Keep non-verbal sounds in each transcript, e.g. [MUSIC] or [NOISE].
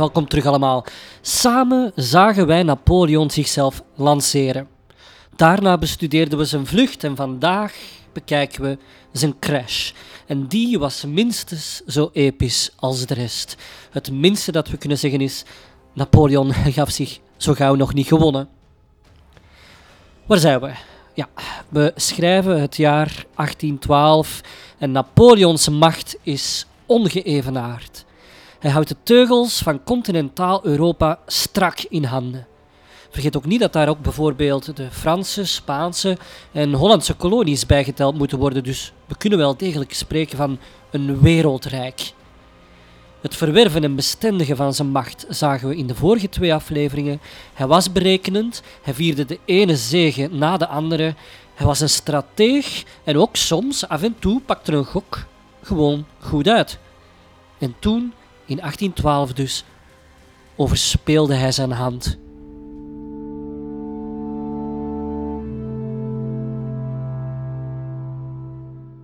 welkom terug allemaal. Samen zagen wij Napoleon zichzelf lanceren. Daarna bestudeerden we zijn vlucht en vandaag bekijken we zijn crash. En die was minstens zo episch als de rest. Het minste dat we kunnen zeggen is: Napoleon [LAUGHS] gaf zich zo gauw nog niet gewonnen. Waar zijn we? Ja, we schrijven het jaar 1812 en Napoleons macht is ongeëvenaard. Hij houdt de teugels van continentaal Europa strak in handen. Vergeet ook niet dat daar ook bijvoorbeeld de Franse, Spaanse en Hollandse kolonies bijgeteld moeten worden, dus we kunnen wel degelijk spreken van een wereldrijk. Het verwerven en bestendigen van zijn macht zagen we in de vorige twee afleveringen. Hij was berekenend, hij vierde de ene zege na de andere. Hij was een strateeg en ook soms, af en toe, pakte een gok gewoon goed uit. En toen, in 1812 dus, overspeelde hij zijn hand.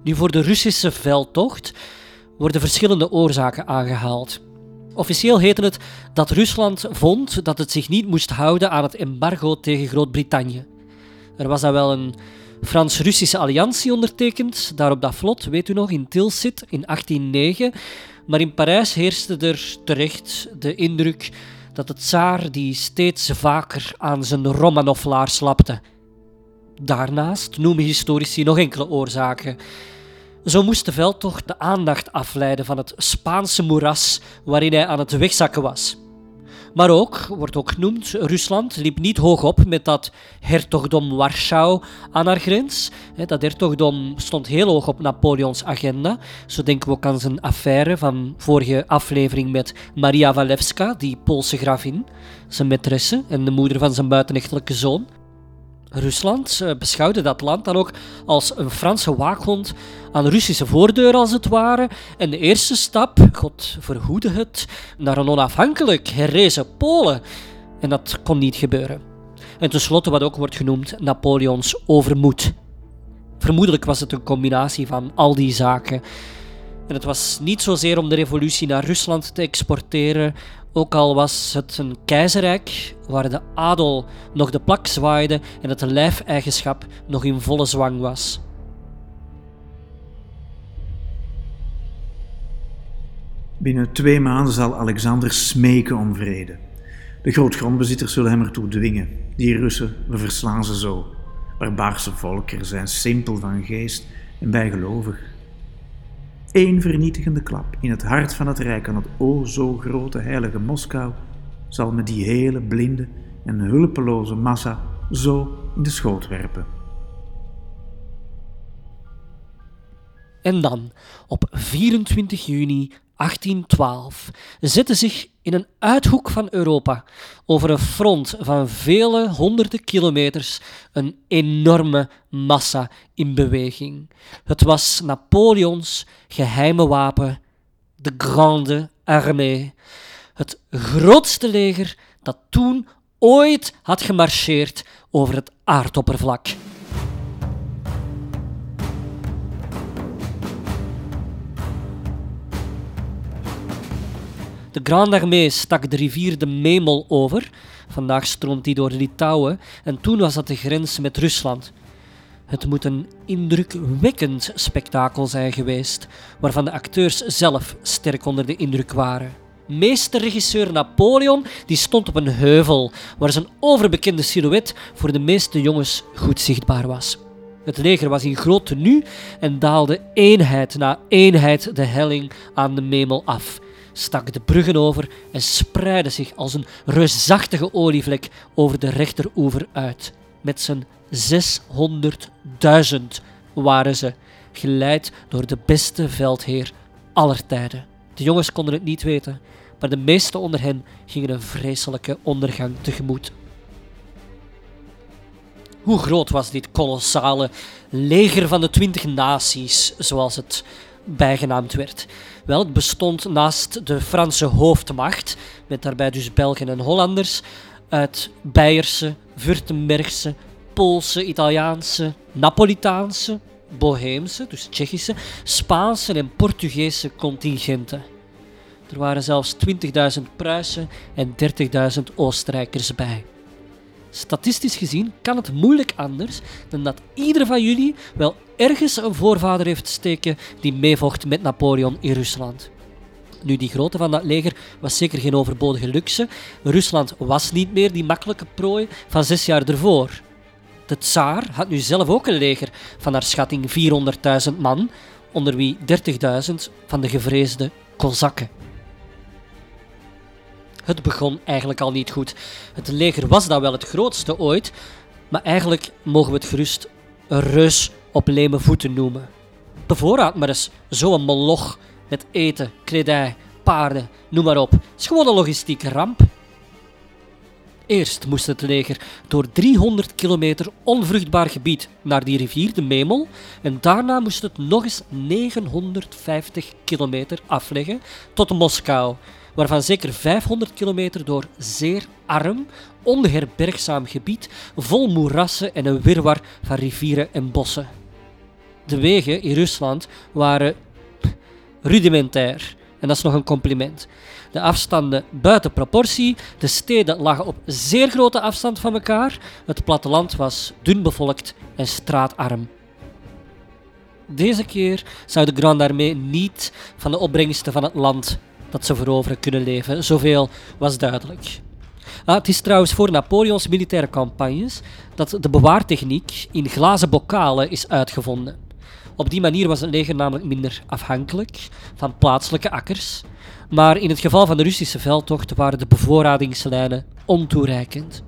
Nu, voor de Russische veldtocht worden verschillende oorzaken aangehaald. Officieel heette het dat Rusland vond dat het zich niet moest houden aan het embargo tegen Groot-Brittannië. Er was dan wel een Frans-Russische alliantie ondertekend, daar op dat vlot, weet u nog, in Tilsit in 1809. Maar in Parijs heerste er terecht de indruk dat het tsaar die steeds vaker aan zijn Romanov-laar slapte. Daarnaast noemen historici nog enkele oorzaken. Zo moest de veldtocht de aandacht afleiden van het Spaanse moeras waarin hij aan het wegzakken was. Maar ook, wordt ook genoemd, Rusland liep niet hoog op met dat hertogdom Warschau aan haar grens. Dat hertogdom stond heel hoog op Napoleons agenda. Zo denken we ook aan zijn affaire van vorige aflevering met Maria Walewska, die Poolse gravin, zijn maîtresse en de moeder van zijn buitenechtelijke zoon. Rusland beschouwde dat land dan ook als een Franse waakhond aan Russische voordeur als het ware. En de eerste stap, God verhoede het, naar een onafhankelijk herrezen Polen. En dat kon niet gebeuren. En tenslotte wat ook wordt genoemd Napoleons overmoed. Vermoedelijk was het een combinatie van al die zaken. En het was niet zozeer om de revolutie naar Rusland te exporteren, ook al was het een keizerrijk waar de adel nog de plak zwaaide en het lijfeigenschap nog in volle zwang was. Binnen twee maanden zal Alexander smeken om vrede. De grootgrondbezitters zullen hem ertoe dwingen. Die Russen, we verslaan ze zo. Barbaarse volkeren zijn simpel van geest en bijgelovig. Eén vernietigende klap in het hart van het rijk aan het o zo grote heilige Moskou zal me die hele blinde en hulpeloze massa zo in de schoot werpen. En dan, op 24 juni 1812 zette zich in een uithoek van Europa, over een front van vele honderden kilometers, een enorme massa in beweging. Het was Napoleons geheime wapen, de Grande Armée, het grootste leger dat toen ooit had gemarcheerd over het aardoppervlak. De Grande Armée stak de rivier de Memel over. Vandaag stroomt die door Litouwen en toen was dat de grens met Rusland. Het moet een indrukwekkend spektakel zijn geweest, waarvan de acteurs zelf sterk onder de indruk waren. Meesterregisseur Napoleon die stond op een heuvel, waar zijn overbekende silhouet voor de meeste jongens goed zichtbaar was. Het leger was in groot tenue en daalde eenheid na eenheid de helling aan de Memel af stak de bruggen over en spreidde zich als een reusachtige olievlek over de rechteroever uit. Met zijn 600.000 waren ze, geleid door de beste veldheer aller tijden. De jongens konden het niet weten, maar de meesten onder hen gingen een vreselijke ondergang tegemoet. Hoe groot was dit kolossale leger van de twintig naties, zoals het bijgenaamd werd? Wel, het bestond naast de Franse hoofdmacht, met daarbij dus Belgen en Hollanders, uit Beierse, Württembergse, Poolse, Italiaanse, Napolitaanse, Boheemse, dus Tsjechische, Spaanse en Portugese contingenten. Er waren zelfs 20.000 Pruisen en 30.000 Oostenrijkers bij. Statistisch gezien kan het moeilijk anders dan dat ieder van jullie wel ergens een voorvader heeft steken die meevocht met Napoleon in Rusland. Nu, die grootte van dat leger was zeker geen overbodige luxe. Rusland was niet meer die makkelijke prooi van zes jaar ervoor. De tsaar had nu zelf ook een leger van naar schatting 400.000 man, onder wie 30.000 van de gevreesde Kozakken. Het begon eigenlijk al niet goed. Het leger was dan wel het grootste ooit, maar eigenlijk mogen we het gerust een reus op leme voeten noemen. Bevoorraad maar eens zo'n moloch met eten, kledij, paarden, noem maar op. Het is gewoon een logistieke ramp. Eerst moest het leger door 300 kilometer onvruchtbaar gebied naar die rivier, de Memel, en daarna moest het nog eens 950 kilometer afleggen tot Moskou, waarvan zeker 500 kilometer door zeer arm, onherbergzaam gebied, vol moerassen en een wirwar van rivieren en bossen. De wegen in Rusland waren rudimentair. En dat is nog een compliment. De afstanden buiten proportie. De steden lagen op zeer grote afstand van elkaar. Het platteland was dun bevolkt en straatarm. Deze keer zou de Grande Armée niet van de opbrengsten van het land dat ze veroveren kunnen leven. Zoveel was duidelijk. Ah, het is trouwens voor Napoleons militaire campagnes dat de bewaartechniek in glazen bokalen is uitgevonden. Op die manier was het leger namelijk minder afhankelijk van plaatselijke akkers. Maar in het geval van de Russische veldtocht waren de bevoorradingslijnen ontoereikend.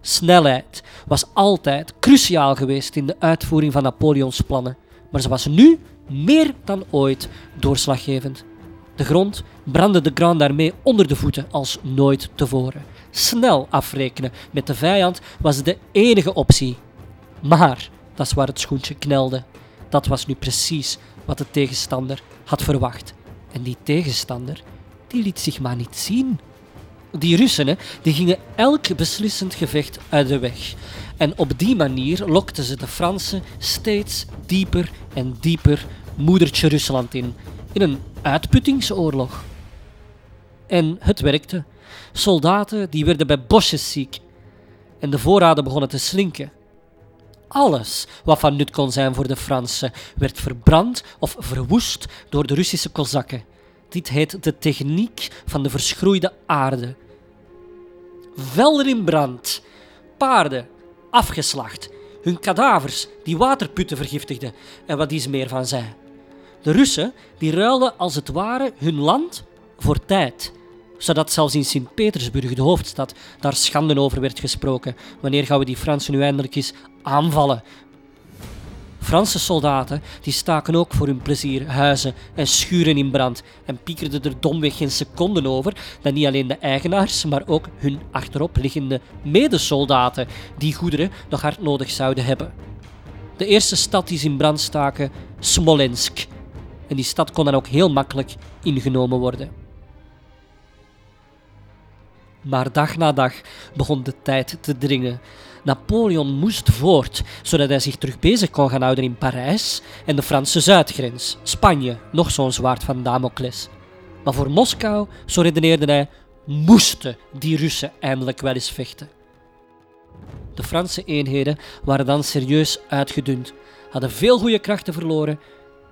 Snelheid was altijd cruciaal geweest in de uitvoering van Napoleons plannen, maar ze was nu meer dan ooit doorslaggevend. De grond brandde de Grande Armée onder de voeten als nooit tevoren. Snel afrekenen met de vijand was de enige optie. Maar dat is waar het schoentje knelde. Dat was nu precies wat de tegenstander had verwacht. En die tegenstander, die liet zich maar niet zien. Die Russen die gingen elk beslissend gevecht uit de weg. En op die manier lokten ze de Fransen steeds dieper en dieper moedertje Rusland in. In een uitputtingsoorlog. En het werkte. Soldaten die werden bij bosjes ziek. En de voorraden begonnen te slinken. Alles wat van nut kon zijn voor de Fransen werd verbrand of verwoest door de Russische kozakken. Dit heet de techniek van de verschroeide aarde. Velden in brand, paarden afgeslacht, hun kadavers die waterputten vergiftigden en wat iets meer van zij. De Russen die ruilden als het ware hun land voor tijd zodat zelfs in Sint-Petersburg, de hoofdstad, daar schande over werd gesproken. Wanneer gaan we die Fransen nu eindelijk eens aanvallen? Franse soldaten die staken ook voor hun plezier huizen en schuren in brand en piekerden er domweg geen seconden over dat niet alleen de eigenaars, maar ook hun achterop liggende medesoldaten die goederen nog hard nodig zouden hebben. De eerste stad die ze in brand staken, Smolensk. En die stad kon dan ook heel makkelijk ingenomen worden. Maar dag na dag begon de tijd te dringen. Napoleon moest voort, zodat hij zich terug bezig kon gaan houden in Parijs en de Franse zuidgrens, Spanje, nog zo'n zwaard van Damocles. Maar voor Moskou, zo redeneerde hij, moesten die Russen eindelijk wel eens vechten. De Franse eenheden waren dan serieus uitgedund, hadden veel goede krachten verloren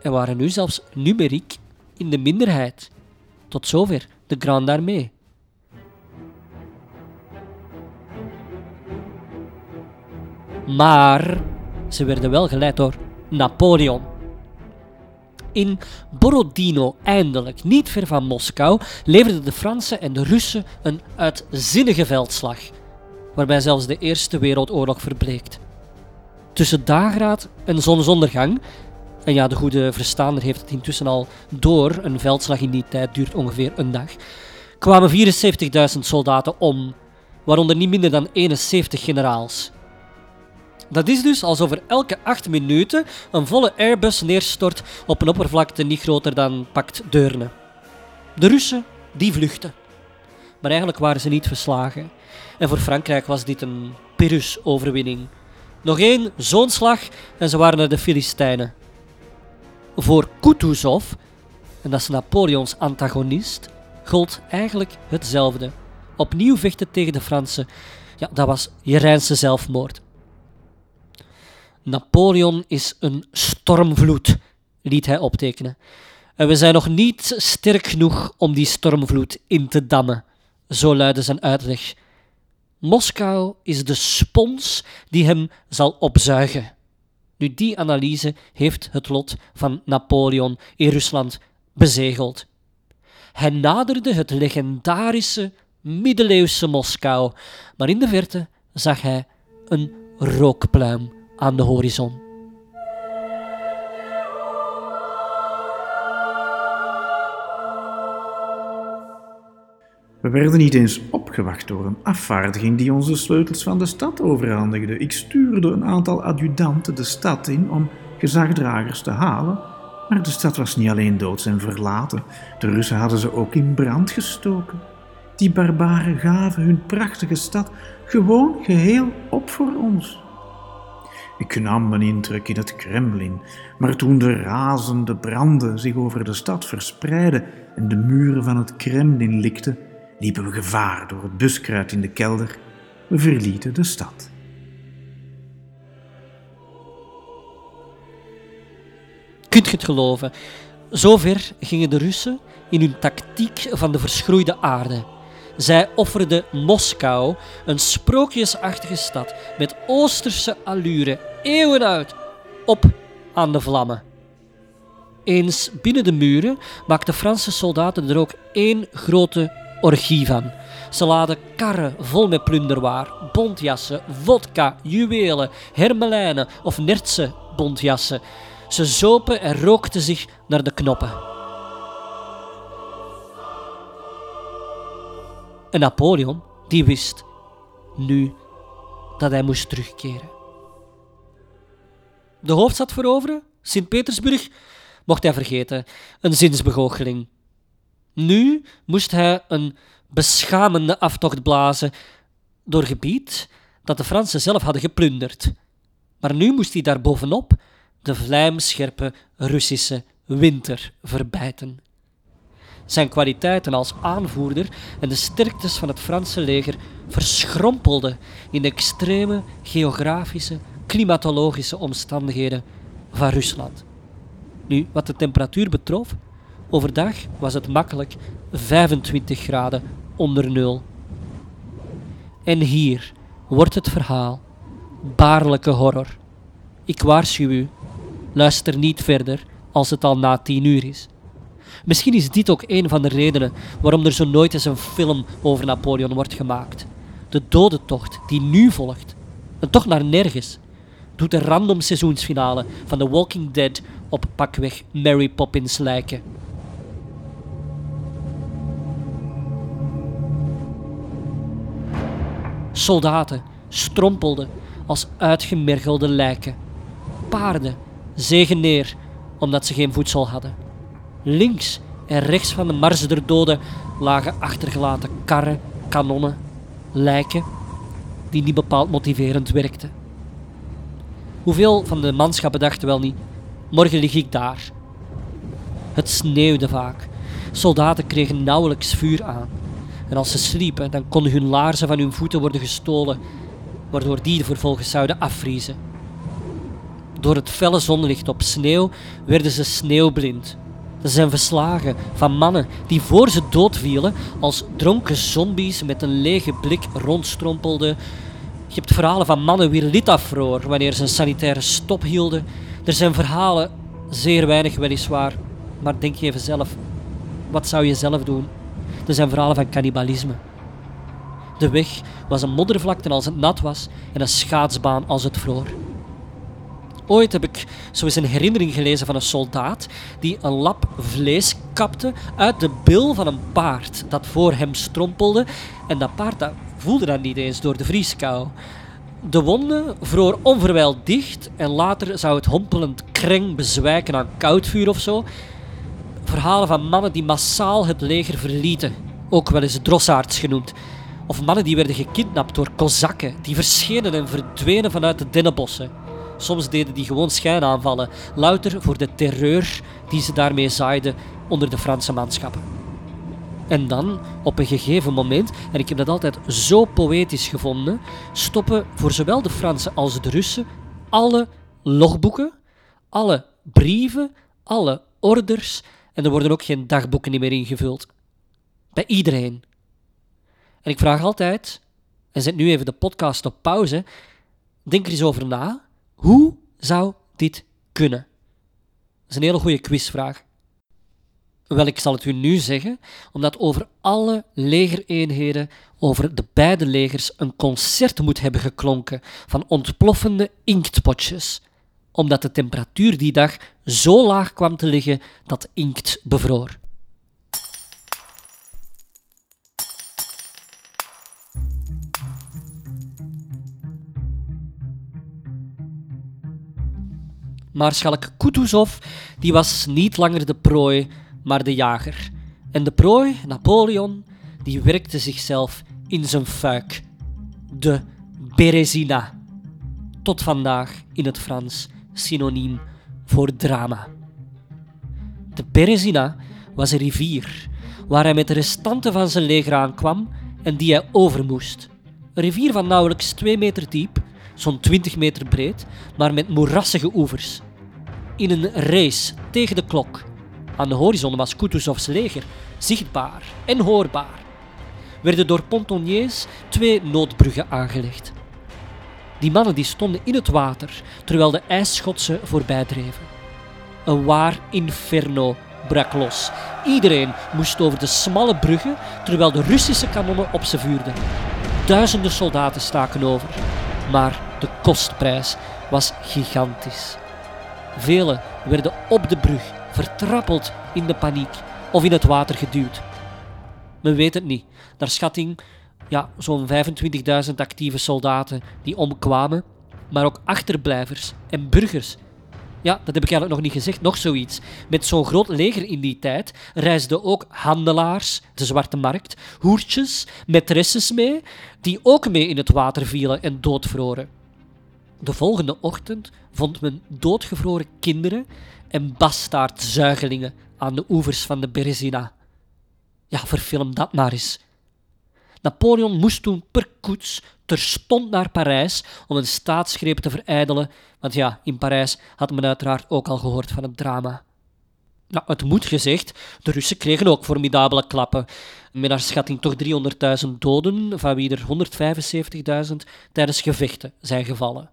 en waren nu zelfs numeriek in de minderheid. Tot zover de Grande Armée. Maar ze werden wel geleid door Napoleon. In Borodino, eindelijk niet ver van Moskou, leverden de Fransen en de Russen een uitzinnige veldslag, waarbij zelfs de Eerste Wereldoorlog verbleekt. Tussen dageraad en zonsondergang, en ja, de goede verstaander heeft het intussen al door, een veldslag in die tijd duurt ongeveer een dag, kwamen 74.000 soldaten om, waaronder niet minder dan 71 generaals. Dat is dus alsof er elke acht minuten een volle Airbus neerstort op een oppervlakte niet groter dan pakt Deurne. De Russen, die vluchten. Maar eigenlijk waren ze niet verslagen. En voor Frankrijk was dit een Pyrrhus-overwinning. Nog één zo'n slag en ze waren de Filistijnen. Voor Kutuzov, en dat is Napoleons antagonist, gold eigenlijk hetzelfde. Opnieuw vechten tegen de Fransen, ja, dat was Jerijnse zelfmoord. Napoleon is een stormvloed, liet hij optekenen. En we zijn nog niet sterk genoeg om die stormvloed in te dammen, zo luidde zijn uitleg. Moskou is de spons die hem zal opzuigen. Nu, die analyse heeft het lot van Napoleon in Rusland bezegeld. Hij naderde het legendarische middeleeuwse Moskou, maar in de verte zag hij een rookpluim aan de horizon. We werden niet eens opgewacht door een afvaardiging die onze sleutels van de stad overhandigde. Ik stuurde een aantal adjudanten de stad in om gezagdragers te halen, maar de stad was niet alleen doods en verlaten, de Russen hadden ze ook in brand gestoken. Die barbaren gaven hun prachtige stad gewoon geheel op voor ons. Ik nam een intrek in het Kremlin, maar toen de razende branden zich over de stad verspreidden en de muren van het Kremlin likten, liepen we gevaar door het buskruid in de kelder. We verlieten de stad. Kunt je het geloven? Zover gingen de Russen in hun tactiek van de verschroeide aarde. Zij offerden Moskou, een sprookjesachtige stad met oosterse allure, eeuwen uit, op aan de vlammen. Eens binnen de muren maakten Franse soldaten er ook één grote orgie van. Ze laden karren vol met plunderwaar, bontjassen, vodka, juwelen, hermelijnen of nertse bontjassen. Ze zopen en rookten zich naar de knoppen. En Napoleon, die wist nu dat hij moest terugkeren. De hoofdstad veroveren, Sint-Petersburg, mocht hij vergeten. Een zinsbegoocheling. Nu moest hij een beschamende aftocht blazen door gebied dat de Fransen zelf hadden geplunderd. Maar nu moest hij daar bovenop de vlijmscherpe Russische winter verbijten. Zijn kwaliteiten als aanvoerder en de sterktes van het Franse leger verschrompelden in de extreme geografische, klimatologische omstandigheden van Rusland. Nu, wat de temperatuur betrof, overdag was het makkelijk 25 graden onder nul. En hier wordt het verhaal baarlijke horror. Ik waarschuw u, luister niet verder als het al na tien uur is. Misschien is dit ook een van de redenen waarom er zo nooit eens een film over Napoleon wordt gemaakt. De dodentocht die nu volgt, en toch naar nergens, doet de random seizoensfinale van The Walking Dead op pakweg Mary Poppins lijken. Soldaten strompelden als uitgemergelde lijken. Paarden zegen neer omdat ze geen voedsel hadden. Links en rechts van de Mars der Doden lagen achtergelaten karren, kanonnen, lijken die niet bepaald motiverend werkten. Hoeveel van de manschappen dachten wel niet, morgen lig ik daar. Het sneeuwde vaak. Soldaten kregen nauwelijks vuur aan. En als ze sliepen, dan konden hun laarzen van hun voeten worden gestolen, waardoor die vervolgens zouden afvriezen. Door het felle zonlicht op sneeuw werden ze sneeuwblind. Ze zijn verslagen van mannen die voor ze doodvielen als dronken zombies met een lege blik rondstrompelden. Je hebt verhalen van mannen wie lid afvroor wanneer ze een sanitaire stop hielden. Er zijn verhalen, zeer weinig weliswaar, maar denk even zelf, wat zou je zelf doen? Er zijn verhalen van cannibalisme. De weg was een moddervlakte als het nat was en een schaatsbaan als het vroor. Ooit heb ik zo eens een herinnering gelezen van een soldaat die een lap vlees kapte uit de bil van een paard dat voor hem strompelde. En dat paard dat voelde dat niet eens door de vrieskou. De wonde vroor onverwijld dicht en later zou het hompelend kreng bezwijken aan koud vuur of zo. Verhalen van mannen die massaal het leger verlieten, ook wel eens drossaards genoemd. Of mannen die werden gekidnapt door kozakken, die verschenen en verdwenen vanuit de dennenbossen. Soms deden die gewoon schijnaanvallen, louter voor de terreur die ze daarmee zaaiden onder de Franse manschappen. En dan, op een gegeven moment, en ik heb dat altijd zo poëtisch gevonden, stoppen voor zowel de Fransen als de Russen alle logboeken, alle brieven, alle orders en er worden ook geen dagboeken meer ingevuld. Bij iedereen. En ik vraag altijd, en zet nu even de podcast op pauze, denk er eens over na. Hoe zou dit kunnen? Dat is een hele goede quizvraag. Wel, ik zal het u nu zeggen, omdat over alle legereenheden, over de beide legers, een concert moet hebben geklonken van ontploffende inktpotjes, omdat de temperatuur die dag zo laag kwam te liggen dat inkt bevroor. Maarschalk Kutuzov die was niet langer de prooi, maar de jager. En de prooi, Napoleon, die werkte zichzelf in zijn fuik. De Berezina. Tot vandaag in het Frans synoniem voor drama. De Berezina was een rivier waar hij met de restanten van zijn leger aankwam en die hij over moest. Een rivier van nauwelijks 2 meter diep, zo'n 20 meter breed, maar met moerassige oevers. In een race tegen de klok. Aan de horizon was Kutuzovs leger zichtbaar en hoorbaar. Werden door pontonniers twee noodbruggen aangelegd. Die mannen die stonden in het water terwijl de ijsschotsen voorbij dreven. Een waar inferno brak los. Iedereen moest over de smalle bruggen terwijl de Russische kanonnen op ze vuurden. Duizenden soldaten staken over, maar de kostprijs was gigantisch. Velen werden op de brug vertrappeld in de paniek of in het water geduwd. Men weet het niet. Naar schatting ja, zo'n 25.000 actieve soldaten die omkwamen, maar ook achterblijvers en burgers. Ja, dat heb ik eigenlijk nog niet gezegd, nog zoiets. Met zo'n groot leger in die tijd reisden ook handelaars, de zwarte markt, hoertjes, maîtresses mee, die ook mee in het water vielen en doodvroren. De volgende ochtend vond men doodgevroren kinderen en bastaardzuigelingen aan de oevers van de Berezina. Ja, verfilm dat maar eens. Napoleon moest toen per koets terstond naar Parijs om een staatsgreep te verijdelen, want ja, in Parijs had men uiteraard ook al gehoord van het drama. Nou, het moet gezegd, de Russen kregen ook formidabele klappen. Met naar schatting toch 300.000 doden, van wie er 175.000 tijdens gevechten zijn gevallen.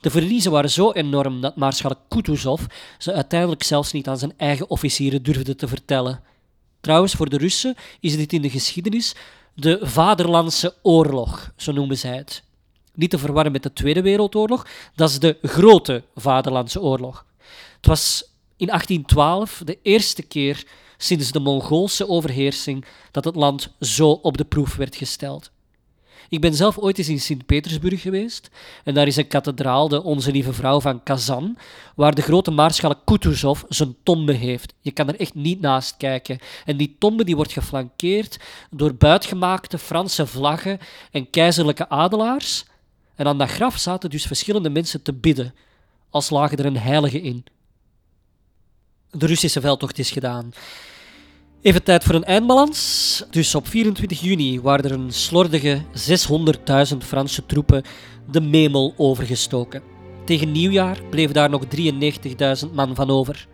De verliezen waren zo enorm dat maarschalk Kutuzov ze uiteindelijk zelfs niet aan zijn eigen officieren durfde te vertellen. Trouwens, voor de Russen is dit in de geschiedenis de Vaderlandse Oorlog, zo noemen zij het. Niet te verwarren met de Tweede Wereldoorlog, dat is de Grote Vaderlandse Oorlog. Het was in 1812 de eerste keer sinds de Mongoolse overheersing dat het land zo op de proef werd gesteld. Ik ben zelf ooit eens in Sint-Petersburg geweest en daar is een kathedraal, de Onze Lieve Vrouw van Kazan, waar de grote maarschalk Kutuzov zijn tombe heeft. Je kan er echt niet naast kijken. En die tombe die wordt geflankeerd door buitgemaakte Franse vlaggen en keizerlijke adelaars. En aan dat graf zaten dus verschillende mensen te bidden, als lagen er een heilige in. De Russische veldtocht is gedaan. Even tijd voor een eindbalans. Dus op 24 juni waren er een slordige 600.000 Franse troepen de Memel overgestoken. Tegen nieuwjaar bleven daar nog 93.000 man van over.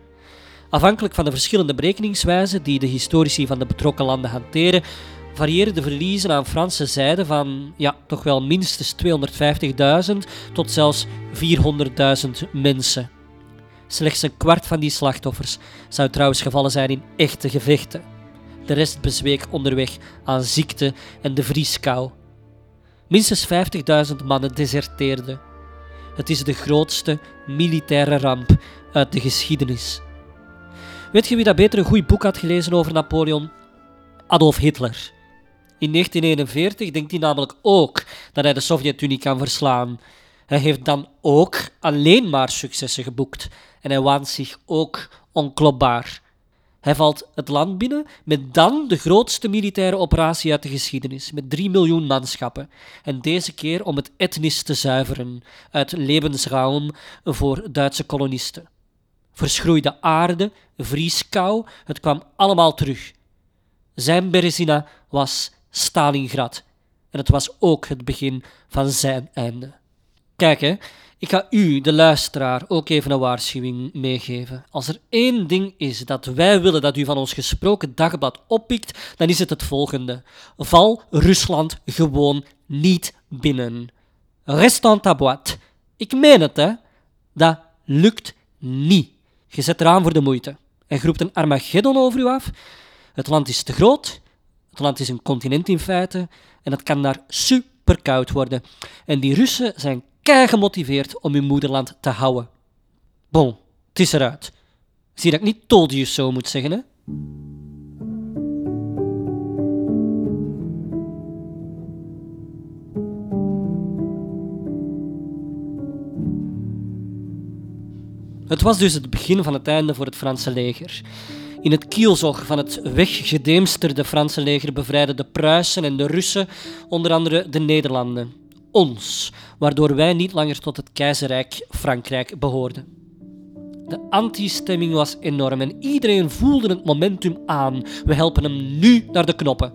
Afhankelijk van de verschillende berekeningswijzen die de historici van de betrokken landen hanteren, variëren de verliezen aan Franse zijde van ja, toch wel minstens 250.000 tot zelfs 400.000 mensen. Slechts een kwart van die slachtoffers zou trouwens gevallen zijn in echte gevechten. De rest bezweek onderweg aan ziekte en de vrieskou. Minstens 50.000 mannen deserteerden. Het is de grootste militaire ramp uit de geschiedenis. Weet je wie dat beter een goed boek had gelezen over Napoleon? Adolf Hitler. In 1941 denkt hij namelijk ook dat hij de Sovjet-Unie kan verslaan. Hij heeft dan ook alleen maar successen geboekt en hij waant zich ook onklopbaar. Hij valt het land binnen met dan de grootste militaire operatie uit de geschiedenis, met 3 miljoen manschappen. En deze keer om het etnisch te zuiveren uit Lebensraum voor Duitse kolonisten. Verschroeide aarde, vrieskou, het kwam allemaal terug. Zijn Berezina was Stalingrad. En het was ook het begin van zijn einde. Kijk, hè, ik ga u, de luisteraar, ook even een waarschuwing meegeven. Als er één ding is dat wij willen dat u van ons gesproken dagblad oppikt, dan is het het volgende. Val Rusland gewoon niet binnen. Restant à boîte. Ik meen het, hè. Dat lukt niet. Je zet eraan voor de moeite en groept een Armageddon over u af. Het land is te groot, het land is een continent in feite en het kan daar super koud worden. En die Russen zijn kei gemotiveerd om hun moederland te houden. Bon, het is eruit. Zie dat ik niet told you zo moet zeggen, hè? Het was dus het begin van het einde voor het Franse leger. In het kielzog van het weggedeemsterde Franse leger bevrijden de Pruisen en de Russen onder andere de Nederlanden. Ons, waardoor wij niet langer tot het keizerrijk Frankrijk behoorden. De antistemming was enorm en iedereen voelde het momentum aan. We helpen hem nu naar de knoppen.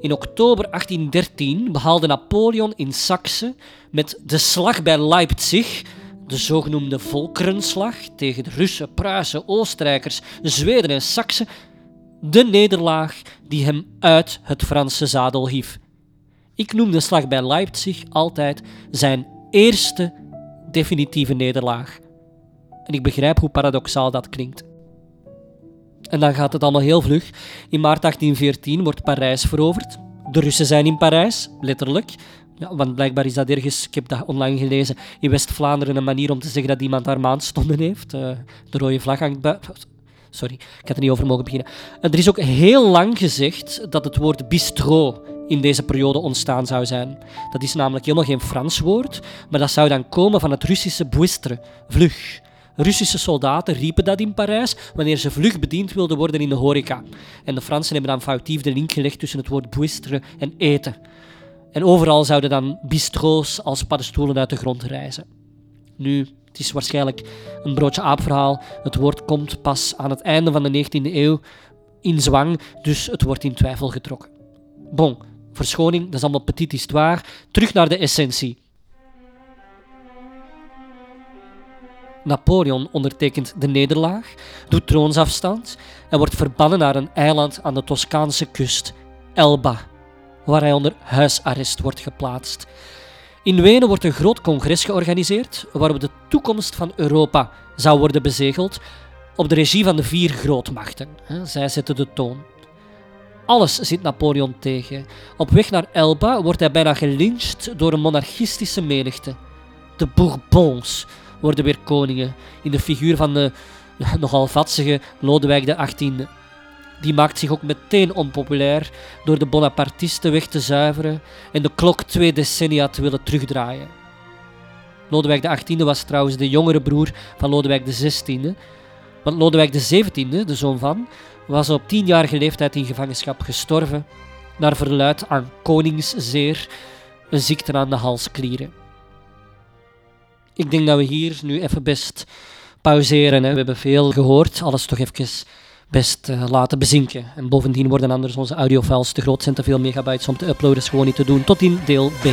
In oktober 1813 behaalde Napoleon in Saxe met de slag bij Leipzig de zogenoemde Volkerenslag tegen de Russen, Pruisen, Oostenrijkers, Zweden en Saksen, de nederlaag die hem uit het Franse zadel hief. Ik noem de slag bij Leipzig altijd zijn eerste definitieve nederlaag. En ik begrijp hoe paradoxaal dat klinkt. En dan gaat het allemaal heel vlug. In maart 1814 wordt Parijs veroverd. De Russen zijn in Parijs, letterlijk. Ja, want blijkbaar is dat ergens, ik heb dat online gelezen, in West-Vlaanderen een manier om te zeggen dat iemand daar maandstonden heeft. Uh, de rode vlag hangt buiten. Sorry, ik had er niet over mogen beginnen. er is ook heel lang gezegd dat het woord bistro in deze periode ontstaan zou zijn. Dat is namelijk helemaal geen Frans woord, maar dat zou dan komen van het Russische boistre, vlug. Russische soldaten riepen dat in Parijs wanneer ze vlug bediend wilden worden in de horeca. En de Fransen hebben dan foutief de link gelegd tussen het woord boistre en eten. En overal zouden dan bistro's als paddenstoelen uit de grond rijzen. Nu, het is waarschijnlijk een broodje aapverhaal. Het woord komt pas aan het einde van de 19e eeuw in zwang, dus het wordt in twijfel getrokken. Bon, verschoning, dat is allemaal petit histoire. Terug naar de essentie. Napoleon ondertekent de nederlaag, doet troonsafstand en wordt verbannen naar een eiland aan de Toscaanse kust, Elba waar hij onder huisarrest wordt geplaatst. In Wenen wordt een groot congres georganiseerd waarop de toekomst van Europa zou worden bezegeld op de regie van de vier grootmachten. Zij zetten de toon. Alles zit Napoleon tegen. Op weg naar Elba wordt hij bijna gelyncht door een monarchistische menigte. De Bourbons worden weer koningen in de figuur van de [LAUGHS] nogal vatsige Lodewijk XVIII die maakt zich ook meteen onpopulair door de Bonapartisten weg te zuiveren en de klok twee decennia te willen terugdraaien. Lodewijk XVIII was trouwens de jongere broer van Lodewijk XVI, want Lodewijk XVII, de zoon van, was op tienjarige leeftijd in gevangenschap gestorven, naar verluid aan koningszeer, een ziekte aan de halsklieren. Ik denk dat we hier nu even best pauzeren. Hè. We hebben veel gehoord, alles toch even best uh, laten bezinken. En bovendien worden anders onze audiofiles te groot zijn, te veel megabytes om te uploaden, is gewoon niet te doen. Tot in deel B.